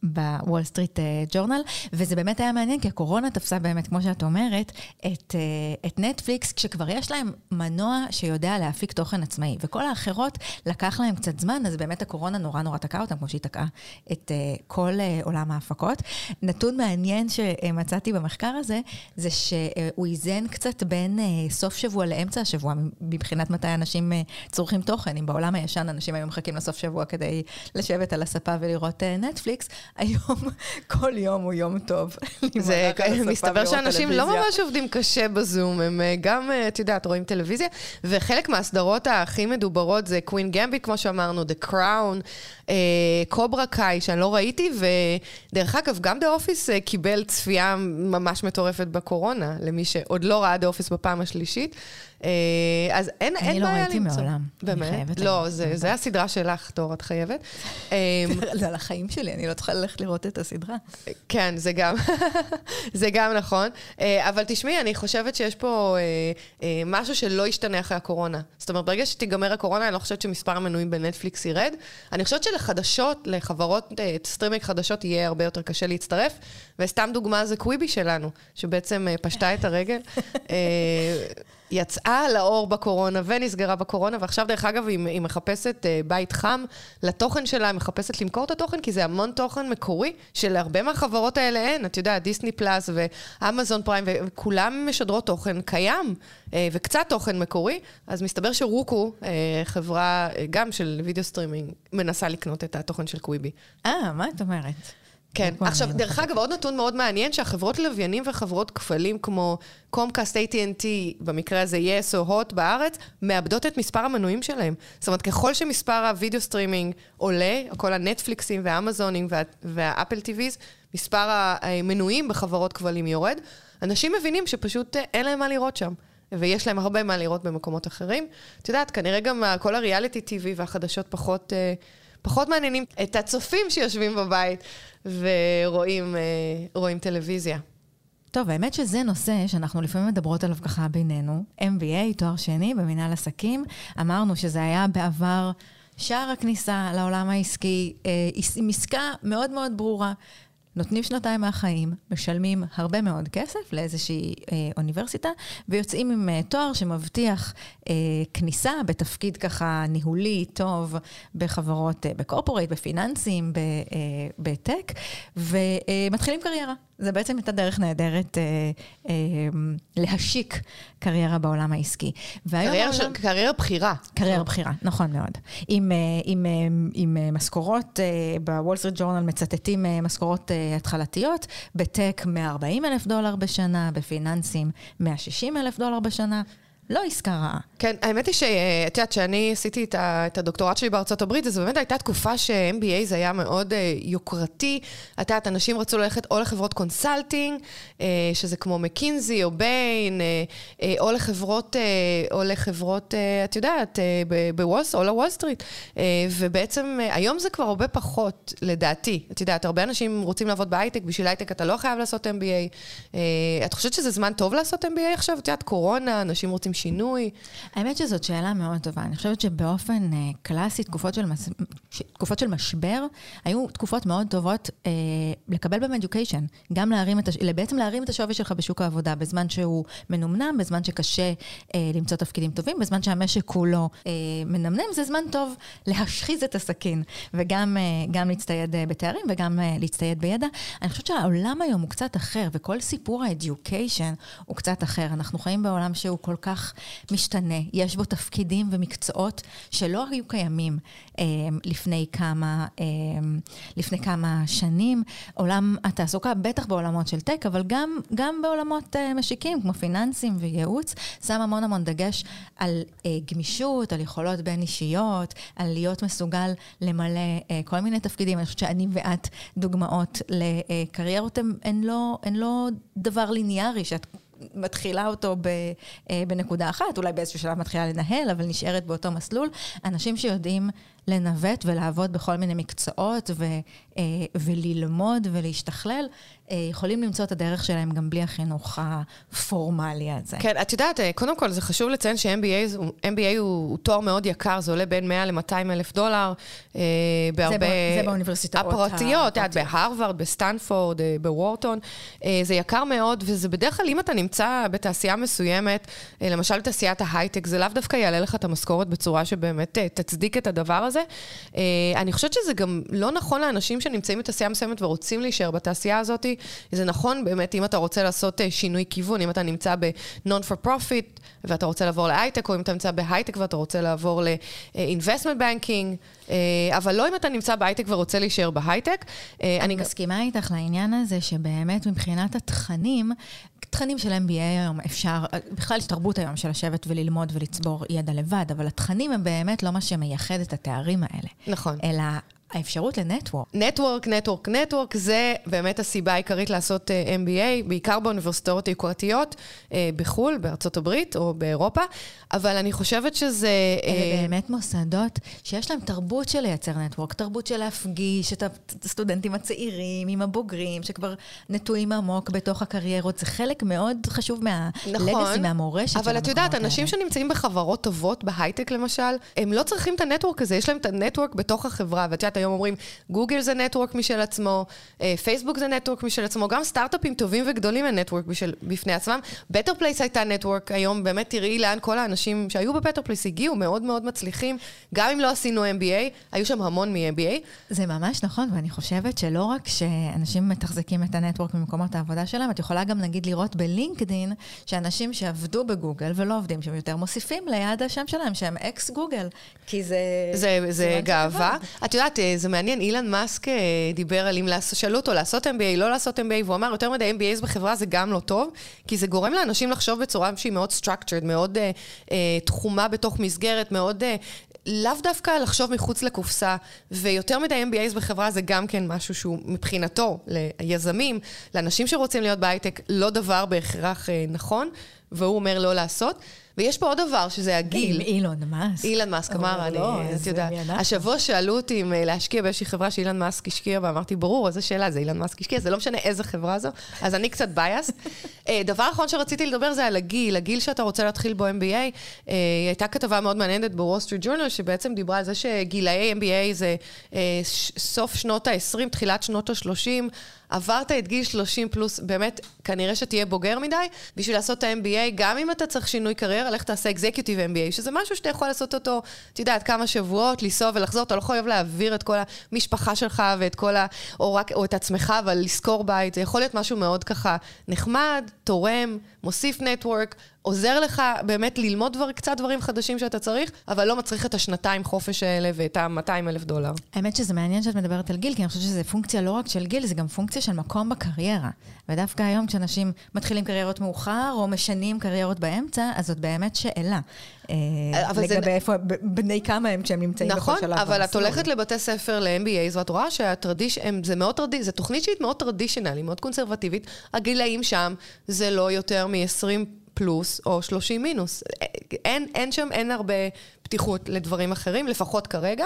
בוול סטריט ג'ורנל, וזה באמת היה מעניין, כי הקורונה תפסה באמת, כמו שאת אומרת, את, uh, את נטפליקס, כשכבר יש להם מנוע שיודע להפיק תוכן עצמאי, וכל האחרות לקח להם קצת זמן, אז באמת הקורונה נורא נורא תקעה אותם, כמו שהיא תקעה את uh, כל uh, עולם ההפקות. נתון מעניין שמצאתי במחקר הזה, זה שהוא איזן קצת בין uh, סוף שבוע לאמצע השבוע, מבחינת מתי אנשים uh, צורכים תוכן. אם בעולם הישן אנשים היו מחכים לסוף שבוע כדי לשבת על הספה ולראות נטפליקס, אה, היום, כל יום הוא יום טוב. זה, מסתבר שאנשים לא ממש עובדים קשה בזום, הם אה, גם, אה, את יודעת, רואים טלוויזיה, וחלק מהסדרות הכי מדוברות זה Queen's Gambit, כמו שאמרנו, The Crown, Cobra Kai, שאני לא ראיתי, ודרך אגב, גם The Office אה, קיבל צפייה ממש מטורפת בקורונה, למי שעוד לא ראה The Office בפעם השלישית. אה, אז אין, אין לא בעיה למצוא. אני לא ראיתי מעולם. באמת? לא, זה, זה הסדרה שלך, תור, את חייבת. זה על החיים שלי, אני לא צריכה ללכת לראות את הסדרה. כן, זה גם, זה גם נכון. אה, אבל תשמעי, אני חושבת שיש פה משהו שלא ישתנה אחרי הקורונה. זאת אומרת, ברגע שתיגמר הקורונה, אני לא חושבת שמספר המנויים בנטפליקס ירד. אני חושבת שלחדשות, לחברות סטרימינג חדשות, יהיה הרבה יותר קשה להצטרף. וסתם דוגמה זה קוויבי שלנו, שבעצם פשטה את הרגל. יצאה לאור בקורונה ונסגרה בקורונה, ועכשיו, דרך אגב, היא, היא מחפשת אה, בית חם לתוכן שלה, היא מחפשת למכור את התוכן, כי זה המון תוכן מקורי, שלהרבה מהחברות האלה אין. את יודעת, Disney Plus ואמזון פריים, וכולם משדרות תוכן קיים, אה, וקצת תוכן מקורי. אז מסתבר שרוקו, אה, חברה אה, גם של וידאו סטרימינג, מנסה לקנות את התוכן של קוויבי. אה, מה את אומרת? כן. עכשיו, דרך אגב, עוד נתון מאוד מעניין, שהחברות לוויינים וחברות כבלים כמו קומקאסט, AT&T, במקרה הזה יס או הוט בארץ, מאבדות את מספר המנויים שלהם. זאת אומרת, ככל שמספר הווידאו סטרימינג עולה, כל הנטפליקסים והאמזונים וה, וה Apple TVs, מספר המנויים בחברות כבלים יורד. אנשים מבינים שפשוט אין להם מה לראות שם. ויש להם הרבה מה לראות במקומות אחרים. את יודעת, כנראה גם כל ה reality TV והחדשות פחות... פחות מעניינים את הצופים שיושבים בבית ורואים אה, טלוויזיה. טוב, האמת שזה נושא שאנחנו לפעמים מדברות עליו ככה בינינו. MBA, תואר שני במנהל עסקים. אמרנו שזה היה בעבר שער הכניסה לעולם העסקי, אה, עם עסקה מאוד מאוד ברורה. נותנים שנתיים מהחיים, משלמים הרבה מאוד כסף לאיזושהי אה, אוניברסיטה, ויוצאים עם אה, תואר שמבטיח אה, כניסה בתפקיד ככה ניהולי טוב בחברות, אה, ב corporate, בפיננסים, אה, בטק, ומתחילים קריירה. זה בעצם הייתה דרך נהדרת אה, אה, להשיק קריירה בעולם העסקי. קריירה, העולם... קריירה בכירה. קריירה בכירה, נכון מאוד. עם, אה, עם, אה, עם אה, משכורות, בוול סטריט ג'ורנל מצטטים משכורות התחלתיות, בטק 140 אלף דולר בשנה, בפיננסים 160 אלף דולר בשנה. לא עסקה רעה. כן, האמת היא שאת יודעת, כשאני עשיתי את הדוקטורט שלי בארצות הברית, אז באמת הייתה תקופה ש-MBA זה היה מאוד אה, יוקרתי. את יודעת, אנשים רצו ללכת או לחברות consulting, אה, שזה כמו מקינזי או ביין, אה, או לחברות, או לחברות, את יודעת, בוולס, או לוול סטריט. ובעצם היום זה כבר הרבה פחות, לדעתי. את יודעת, הרבה אנשים רוצים לעבוד בהייטק, בשביל הייטק אתה לא חייב לעשות MBA. את חושבת שזה זמן טוב לעשות MBA עכשיו? את יודעת, קורונה, אנשים רוצים רוצים שינוי? האמת שזאת שאלה מאוד טובה. אני חושבת שבאופן uh, קלאסי, תקופות של, מס... תקופות של משבר, היו תקופות מאוד טובות uh, לקבל בהם אדיוקיישן. גם להרים את, הש... בעצם להרים את השווי שלך בשוק העבודה, בזמן שהוא מנומנם, בזמן שקשה uh, למצוא תפקידים טובים, בזמן שהמשק כולו uh, מנמנם, זה זמן טוב להשחיז את הסכין, וגם uh, להצטייד uh, בתארים וגם uh, להצטייד בידע. אני חושבת שהעולם היום הוא קצת אחר, וכל סיפור האדיוקיישן הוא קצת אחר. אנחנו חיים בעולם שהוא כל כך... כך משתנה. יש בו תפקידים ומקצועות שלא היו קיימים אה, לפני, כמה, אה, לפני כמה שנים. עולם התעסוקה, בטח בעולמות של טק, אבל גם, גם בעולמות אה, משיקים, כמו פיננסים וייעוץ, שם המון המון דגש על אה, גמישות, על יכולות בין אישיות, על להיות מסוגל למלא אה, כל מיני תפקידים. אני חושבת שאני ואת דוגמאות לקריירות, הן, לא, לא דבר ליניארי, שאת מתחילה אותו ב, אה, בנקודה אחת, אולי באיזשהו שלב מתחילה לנהל, אבל נשארת באותו מסלול. אנשים שיודעים לנווט ולעבוד בכל מיני מקצועות ו, אה, וללמוד ולהשתכלל, יכולים למצוא את הדרך שלהם גם בלי החינוך הפורמלי הזה. כן, את יודעת, אה, קודם כל זה חשוב לציין ש-MBA MBA הוא, הוא תואר מאוד יקר, זה עולה בין 100 ל-200 אלף דולר, אה, בהרבה... זה, זה באוניברסיטאות הפרטיות, את בהרווארד, בסטנפורד, אה, בוורטון. אה, זה יקר מאוד, וזה בדרך כלל, אם אתה נמצא בתעשייה מסוימת, אה, למשל בתעשיית ההייטק, זה לאו דווקא יעלה לך את המשכורת בצורה שבאמת אה, תצדיק את הדבר הזה. אה, אני חושבת שזה גם לא נכון לאנשים שנמצאים בתעשייה מסוימת ורוצים להישאר בתעשייה הזאת. זה נכון באמת, אם אתה רוצה לעשות אה, שינוי כיוון, אם אתה נמצא ב-non for profit ואתה רוצה לעבור להייטק, או אם אתה נמצא בהייטק ואתה רוצה לעבור ל-investment banking, אה, אבל לא אם אתה נמצא בהייטק ורוצה להישאר בהייטק. אה, אני מסכימה איתך לעניין הזה, שבאמת מבחינת התכנים, תכנים של MBA היום אפשר, בכלל יש תרבות היום של לשבת וללמוד ולצבור ידע לבד, אבל התכנים הם באמת לא מה שמייחד את התארים האלה. נכון. אלא האפשרות לנטוורק. נטוורק, נטוורק, נטוורק, זה באמת הסיבה העיקרית לעשות אה, MBA, בעיקר באוניברסיטאות היוקרתיות uh, בחו"ל, בארצות הברית או באירופה, אבל אני חושבת שזה... אלה uh, באמת מוסדות שיש להם תרבות של לייצר נטוורק, תרבות של להפגיש את הסטודנטים הצעירים עם הבוגרים, שכבר נטועים עמוק בתוך הקריירות. זה חלק מאוד חשוב מהלגסי, נכון, מהמורשת של המקומות האלה. אבל את יודעת, אנשים שנמצאים בחברות טובות, בהייטק למשל, הם לא צריכים את הנטוורק הזה, יש להם את הנטוורק בתוך החברה, ואת יודעת, היום אומרים, גוגל זה נטוורק משל עצמו, אה, פייסבוק זה נטוורק משל עצמו, גם סטארט-אפים טובים וגדולים הם נטוורק בפני עצמם. בטר פלייס הייתה network, היום באמת תראי לאן כל האנשים שהיו בבטר פלייס הגיעו, מאוד מאוד מצליחים. גם אם לא עשינו MBA, היו שם המון מ-MBA. זה ממש נכון, ואני חושבת שלא רק שאנשים מתחזקים את ה network ממקומות העבודה שלהם, את יכולה גם נגיד לראות בלינקדין, שאנשים שעבדו בגוגל ולא עובדים שם יותר, מוסיפים ליד השם שלהם שהם אקס גוגל, כי זה... זה, זה, זה גאווה. את יודעת, אה, זה מעניין, אילון מאסק אה, דיבר על אם לעשות, שאלו אותו לעשות MBA, לא לעשות MBA, והוא אמר, יותר מדי MBAs בחברה זה גם לא טוב, כי זה גורם לאנשים לחשוב בצורה שהיא מאוד structured, מאוד uh, uh, תחומה בתוך מסגרת, מאוד... Uh, לאו דווקא לחשוב מחוץ לקופסה, ויותר מדי MBAs בחברה זה גם כן משהו שהוא מבחינתו, ליזמים, לאנשים שרוצים להיות בהייטק, לא דבר בהכרח uh, נכון, והוא אומר לא לעשות. ויש פה עוד דבר, שזה הגיל. עם אילון מאסק. אילון מאסק אמר, אני, לא, את יודעת. השבוע שאלו אותי אם אה, להשקיע באיזושהי חברה שאילון מאסק השקיע, ואמרתי, ברור, איזה שאלה, זה אילון מאסק השקיע, זה לא משנה איזה חברה זו, אז אני קצת biased. אה, דבר אחרון שרציתי לדבר זה על הגיל, הגיל שאתה רוצה להתחיל בו MBA. אה, הייתה כתבה מאוד מעניינת בוול סטריט ג'ורנל, שבעצם דיברה על זה שגילאי MBA זה סוף שנות ה-20, תחילת שנות ה-30. עברת את גיל 30 פלוס, באמת, כנראה שתהיה בוגר מדי, בשביל לעשות את ה-MBA, גם אם אתה צריך שינוי קריירה, לך תעשה executive MBA, שזה משהו שאתה יכול לעשות אותו, את יודעת, כמה שבועות, לנסוע ולחזור, אתה לא חייב להעביר את כל המשפחה שלך ואת כל ה... או, רק, או את עצמך, אבל לשכור בית, זה יכול להיות משהו מאוד ככה נחמד, תורם, מוסיף נטוורק, עוזר לך באמת ללמוד דבר, קצת דברים חדשים שאתה צריך, אבל לא מצריך את השנתיים חופש האלה ואת ה-200 אלף דולר. האמת שזה מעניין שאת מדברת על גיל, כי אני חושבת שזה פונקציה לא רק של גיל, זה גם פונקציה של מקום בקריירה. ודווקא היום כשאנשים מתחילים קריירות מאוחר, או משנים קריירות באמצע, אז זאת באמת שאלה. אה, לגבי זה... איפה, בני כמה הם כשהם נמצאים נכון, בכל שלב. נכון, אבל את הולכת לבתי ספר ל-MBAs, ואת רואה שהטרדיש, זה מאוד טרדיש, זו תוכנית שהיא מאוד טרדישנלית, מאוד קונסרבטיבית. הגילאים שם זה לא יותר מ-20 פלוס או 30 מינוס. אין, אין שם, אין הרבה פתיחות לדברים אחרים, לפחות כרגע.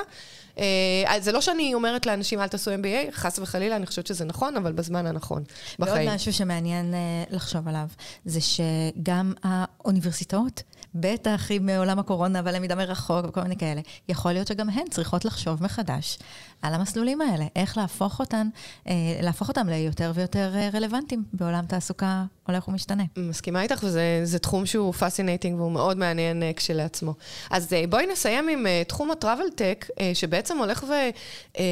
אה, זה לא שאני אומרת לאנשים, אל תעשו MBA, חס וחלילה, אני חושבת שזה נכון, אבל בזמן הנכון בחיים. ועוד משהו שמעניין אה, לחשוב עליו, זה שגם האוניברסיטאות, בטח עם עולם הקורונה והלמידה מרחוק וכל מיני כאלה, יכול להיות שגם הן צריכות לחשוב מחדש על המסלולים האלה, איך להפוך אותן, אה, להפוך אותם ליותר ויותר רלוונטיים בעולם תעסוקה הולך ומשתנה. מסכימה איתך, וזה תחום שהוא fascinating והוא מאוד מעניין כשלעצמו. אז בואי נסיים עם תחום ה travel tech, שבעצם... בעצם הולך ו... אה,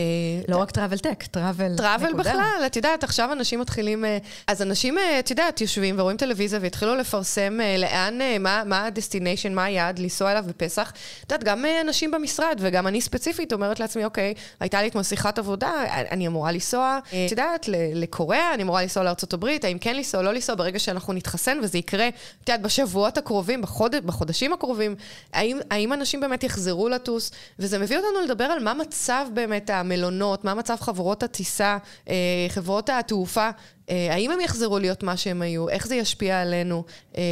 לא רק travel tech, travel. travel בכלל, את יודעת, עכשיו אנשים מתחילים... אה, אז אנשים, אה, את יודעת, יושבים ורואים טלוויזיה והתחילו לפרסם לאן, מה ה destination, מה היעד, לנסוע אליו בפסח. את יודעת, גם אנשים במשרד, וגם אני ספציפית אומרת לעצמי, אוקיי, הייתה לי אתמול שיחת עבודה, אני אמורה לנסוע, את יודעת, לקוריאה, אני אמורה לנסוע לארה"ב, האם כן לנסוע או לא לנסוע, ברגע שאנחנו נתחסן, וזה יקרה, את יודעת, בשבועות הקרובים, בחוד... בחודשים הקרובים, האם, האם אנשים באמת יחזרו לטוס, וזה מביא אותנו לדבר על מה מצב באמת המלונות, מה מצב חברות הטיסה, אה, חברות התעופה האם הם יחזרו להיות מה שהם היו? איך זה ישפיע עלינו? אה,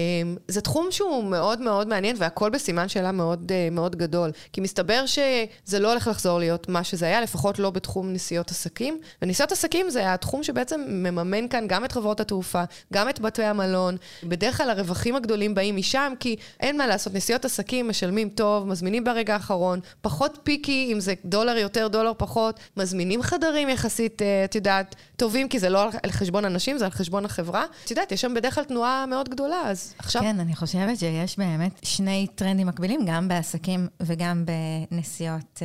זה תחום שהוא מאוד מאוד מעניין, והכל בסימן שאלה מאוד, אה, מאוד גדול. כי מסתבר שזה לא הולך לחזור להיות מה שזה היה, לפחות לא בתחום נסיעות עסקים. ונסיעות עסקים זה התחום שבעצם מממן כאן גם את חברות התעופה, גם את בתי המלון. בדרך כלל הרווחים הגדולים באים משם, כי אין מה לעשות, נסיעות עסקים משלמים טוב, מזמינים ברגע האחרון, פחות פיקי, אם זה דולר יותר, דולר פחות, מזמינים חדרים יחסית, את יודעת, טובים, כי זה לא על חשבון חשבון אנשים, זה על חשבון החברה. את יודעת, יש שם בדרך כלל תנועה מאוד גדולה, אז עכשיו... כן, אני חושבת שיש באמת שני טרנדים מקבילים, גם בעסקים וגם בנסיעות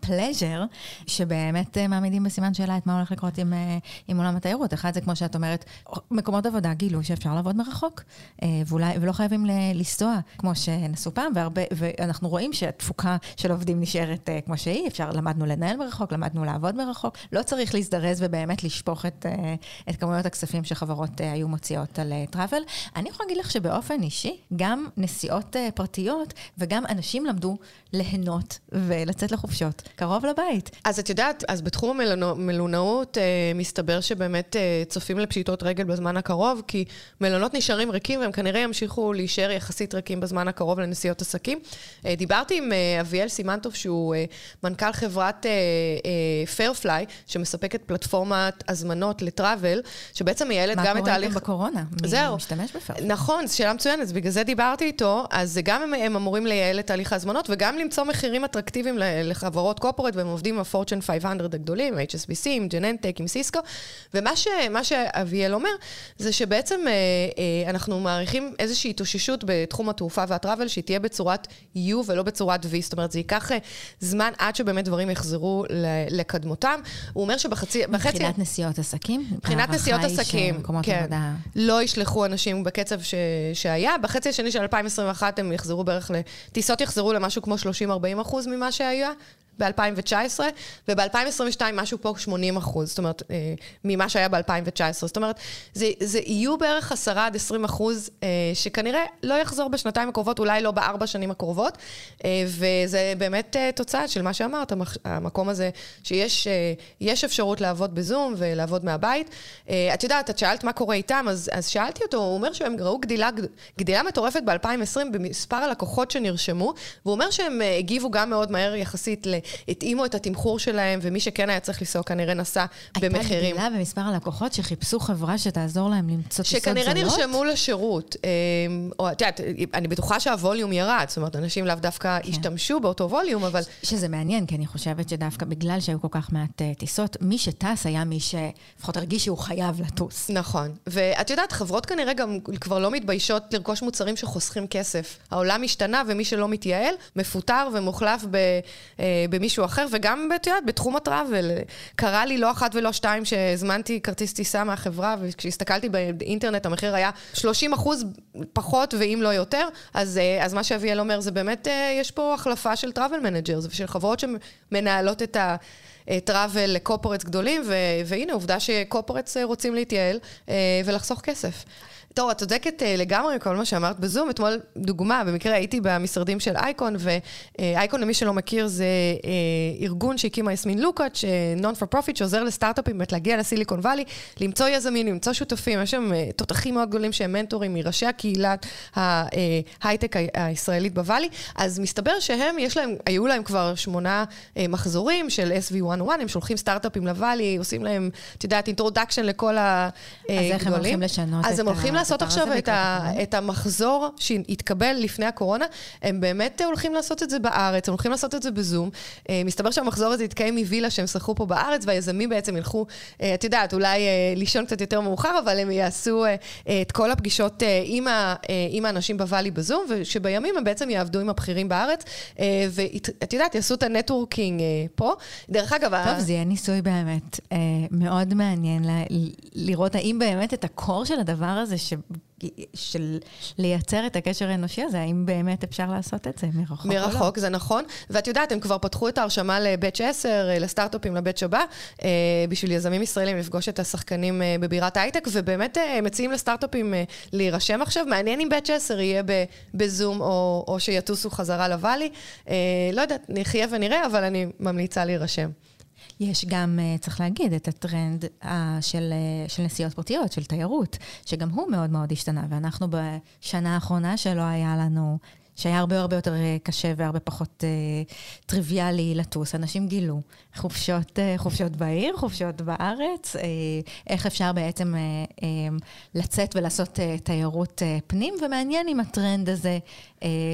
פלז'ר, uh, שבאמת uh, מעמידים בסימן שאלה את מה הולך לקרות עם, uh, עם עולם התיירות. אחד זה, כמו שאת אומרת, מקומות עבודה גילו שאפשר לעבוד מרחוק, uh, ואולי, ולא חייבים לנסוע כמו שנסעו פעם, והרבה, ואנחנו רואים שהתפוקה של עובדים נשארת uh, כמו שהיא, אפשר, למדנו לנהל מרחוק, למדנו לעבוד מרחוק, לא צריך להזדרז ובאמת לשפוך את, uh, את כמויות כמויות הכספים שחברות היו מוציאות על טראבל. אני יכולה להגיד לך שבאופן אישי, גם נסיעות פרטיות וגם אנשים למדו ליהנות ולצאת לחופשות קרוב לבית. אז את יודעת, אז בתחום המלונאות מסתבר שבאמת צופים לפשיטות רגל בזמן הקרוב, כי מלונות נשארים ריקים והם כנראה ימשיכו להישאר יחסית ריקים בזמן הקרוב לנסיעות עסקים. דיברתי עם אביאל סימנטוב, שהוא מנכ"ל חברת פיירפליי, שמספקת פלטפורמת הזמנות לטראבל, שבעצם מייעלת גם את ההליך... מה קורה גם בקורונה? זהו. משתמש בפיירפליי? נכון, זו שאלה מצוינת, בגלל זה דיברתי איתו, אז גם הם, הם אמורים לייעל את תהליך ההזמנות, וגם למצוא מחירים אטרקטיביים לחברות קופורט, והם עובדים עם ה-Fortune 500 הגדולים, HSBC, עם ג'ננטק, עם סיסקו, ומה שאביאל אומר, זה שבעצם אה, אה, אנחנו מעריכים איזושהי התאוששות בתחום התעופה והטראבל, שהיא תהיה בצורת U ולא בצורת V, זאת אומרת, זה ייקח אה, זמן עד שבאמת דברים יחזרו לקדמותם. הוא אומר שבחצי... מבחינת נסיעות עסקים? מבחינת נסיעות עסקים, כן. לא ישלחו אנשים בקצב ש, שהיה. בחצי השני של 2021 הם יחזרו בערך ל... טיסות יחזרו למשהו כמו 30-40 אחוז ממה שהיה. ב-2019, וב-2022 משהו פה 80 אחוז, זאת אומרת, אה, ממה שהיה ב-2019. זאת אומרת, זה, זה יהיו בערך 10 עד 20 אחוז, אה, שכנראה לא יחזור בשנתיים הקרובות, אולי לא בארבע שנים הקרובות, אה, וזה באמת תוצאה של מה שאמרת, המקום הזה שיש אפשרות לעבוד בזום ולעבוד מהבית. את יודעת, את שאלת מה קורה איתם, אז, אז שאלתי אותו, הוא אומר שהם ראו גדילה, גדילה מטורפת ב-2020 במספר הלקוחות שנרשמו, והוא אומר שהם הגיבו גם מאוד מהר יחסית. התאימו את התמחור שלהם, ומי שכן היה צריך לנסוע כנראה נסע במחירים. הייתה גדילה במספר הלקוחות שחיפשו חברה שתעזור להם למצוא טיסות זולות? שכנראה נרשמו לשירות. אמ, או את יודעת, אני בטוחה שהווליום ירד, זאת אומרת, אנשים לאו דווקא כן. השתמשו באותו ווליום, אבל... שזה מעניין, כי אני חושבת שדווקא בגלל שהיו כל כך מעט uh, טיסות, מי שטס היה מי שלפחות הרגיש שהוא חייב לטוס. נכון. ואת יודעת, חברות כנראה גם כבר לא מתביישות לרכוש מוצרים שחוסכים כסף. העולם השתנה, ומי שלא מתייעל, מפוטר ומוחלף ב, uh, במישהו אחר, וגם, את יודעת, בתחום הטראבל. קרה לי לא אחת ולא שתיים שהזמנתי כרטיס טיסה מהחברה, וכשהסתכלתי באינטרנט המחיר היה 30 אחוז פחות, ואם לא יותר, אז, אה, אז מה שאביאל אומר זה באמת, אה, יש פה החלפה של travel managers, ושל חברות שמנהלות את ה... travel ל corporates גדולים, והנה, עובדה ש corporates אה, רוצים להתייעל ולחסוך כסף. טוב, את צודקת אה, לגמרי כל מה שאמרת בזום. אתמול, דוגמה, במקרה הייתי במשרדים של אייקון, ואייקון, למי שלא מכיר, זה אה, ארגון שהקימה יסמין לוקאץ', non for profit, שעוזר לסטארט-אפים באמת להגיע לסיליקון וואלי, למצוא יזמים, למצוא שותפים. יש שם אה, תותחים מאוד גדולים שהם מנטורים מראשי הקהילת ההייטק הישראלית בוואלי. אז מסתבר שהם, יש להם, היו להם כבר שמונה מחזורים של SV101, הם שולחים סטארט-אפים לוואלי, עושים להם, את יודעת, introduction לכל הגדולים. אז איך הם הולכים לשנות את ה... לעשות עכשיו את, ה, את המחזור שהתקבל לפני הקורונה, הם באמת הולכים לעשות את זה בארץ, הם הולכים לעשות את זה בזום. אה, מסתבר שהמחזור הזה יתקיים מווילה שהם שכרו פה בארץ, והיזמים בעצם ילכו, אה, את יודעת, אולי אה, לישון קצת יותר מאוחר, אבל הם יעשו את כל הפגישות עם, ה, עם האנשים בוואלי בזום, ושבימים הם בעצם יעבדו עם הבכירים בארץ, ואת יודעת, יעשו את ה networking פה. דרך אגב... טוב, זה יהיה ניסוי באמת מאוד מעניין לראות האם באמת את ה core של הדבר הזה, ש... של לייצר את הקשר האנושי הזה, האם באמת אפשר לעשות את זה מרחוק מרחוק, או לא? זה נכון. ואת יודעת, הם כבר פתחו את ההרשמה ל batch 10, לסטארט-אפים ל batch הבא, אה, בשביל יזמים ישראלים לפגוש את השחקנים אה, בבירת ההייטק, ובאמת אה, מציעים לסטארט-אפים להירשם עכשיו. מעניין אם באץ' 10 יהיה בזום, או, או שיטוסו חזרה לוואלי. לא יודעת, נחיה ונראה, אבל אני ממליצה להירשם. יש גם, אה, צריך להגיד, את הטרנד אה, של, אה, של נסיעות פרטיות, של תיירות, שגם הוא מאוד מאוד השתנה, ואנחנו בשנה האחרונה שלא היה לנו שהיה הרבה הרבה יותר קשה והרבה פחות אה, טריוויאלי לטוס. אנשים גילו חופשות, אה, חופשות בעיר, חופשות בארץ, אה, איך אפשר בעצם אה, לצאת ולעשות תיירות פנים, ומעניין עם הטרנד הזה,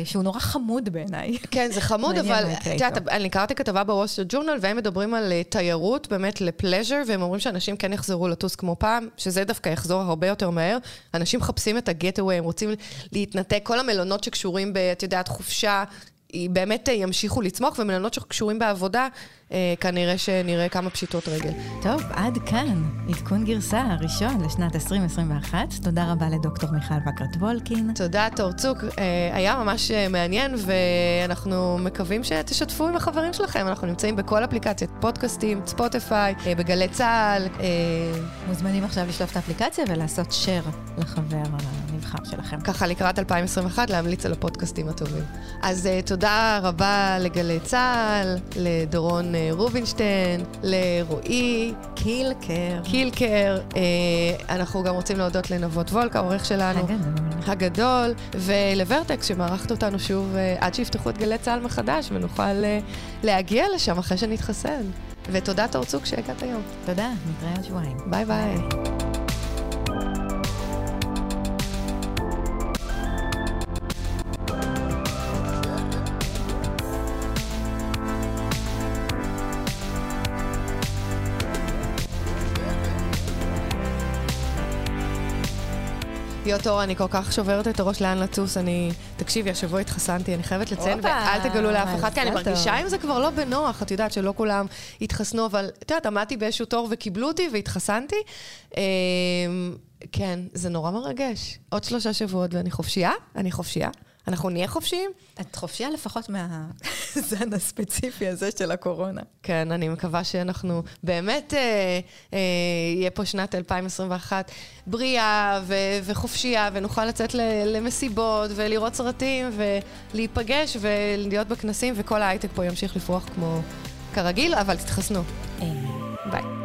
שהוא נורא חמוד בעיניי. כן, זה חמוד, אבל את יודעת, אני קראתי כתבה בווסטר ג'ורנל, והם מדברים על תיירות באמת לפלז'ר, והם אומרים שאנשים כן יחזרו לטוס כמו פעם, שזה דווקא יחזור הרבה יותר מהר. אנשים מחפשים את הגט-אווי, הם רוצים להתנתק, כל המלונות שקשורים ב... את יודעת, חופשה באמת ימשיכו לצמוח, ומלונות שקשורים בעבודה, אה, כנראה שנראה כמה פשיטות רגל. טוב, עד כאן עדכון גרסה הראשון לשנת 2021. תודה רבה לדוקטור מיכל וקרת וולקין. תודה, תורצוק. אה, היה ממש אה, מעניין, ואנחנו מקווים שתשתפו עם החברים שלכם. אנחנו נמצאים בכל אפליקציות, פודקאסטים, ספוטיפיי, אה, בגלי צה"ל. אה, מוזמנים עכשיו לשלוף את האפליקציה ולעשות share לחבר הנבחר שלכם. ככה לקראת 2021, להמליץ על הפודקאסטים הטובים. אז uh, תודה רבה לגלי צה"ל, לדורון uh, רובינשטיין, לרועי. קילקר. קילקר. Uh, אנחנו גם רוצים להודות לנבות וולקה, העורך שלנו. הגדול. ולוורטקס, שמארחת אותנו שוב uh, עד שיפתחו את גלי צה"ל מחדש, ונוכל להגיע לשם אחרי שנתחסן. ותודה, תורצוק, שהגעת היום. תודה, נתראה עוד שבועיים. ביי ביי. להיות אור, אני כל כך שוברת את הראש לאן לטוס, אני... תקשיבי, השבוע התחסנתי, אני חייבת לציין, ואל תגלו לאף אחד, כי אני. מרגישה עם זה כבר לא בנוח, את יודעת שלא כולם התחסנו, אבל את יודעת, עמדתי באיזשהו תור וקיבלו אותי והתחסנתי. אמ, כן, זה נורא מרגש. עוד שלושה שבועות ואני חופשייה, אני חופשייה. אנחנו נהיה חופשיים? את חופשייה לפחות מהזן הספציפי הזה של הקורונה. כן, אני מקווה שאנחנו באמת, אה, אה, יהיה פה שנת 2021 בריאה ו- וחופשייה, ונוכל לצאת ל- למסיבות ולראות סרטים ולהיפגש ולהיות בכנסים, וכל ההייטק פה ימשיך לפרוח כמו כרגיל, אבל תתחסנו. ביי.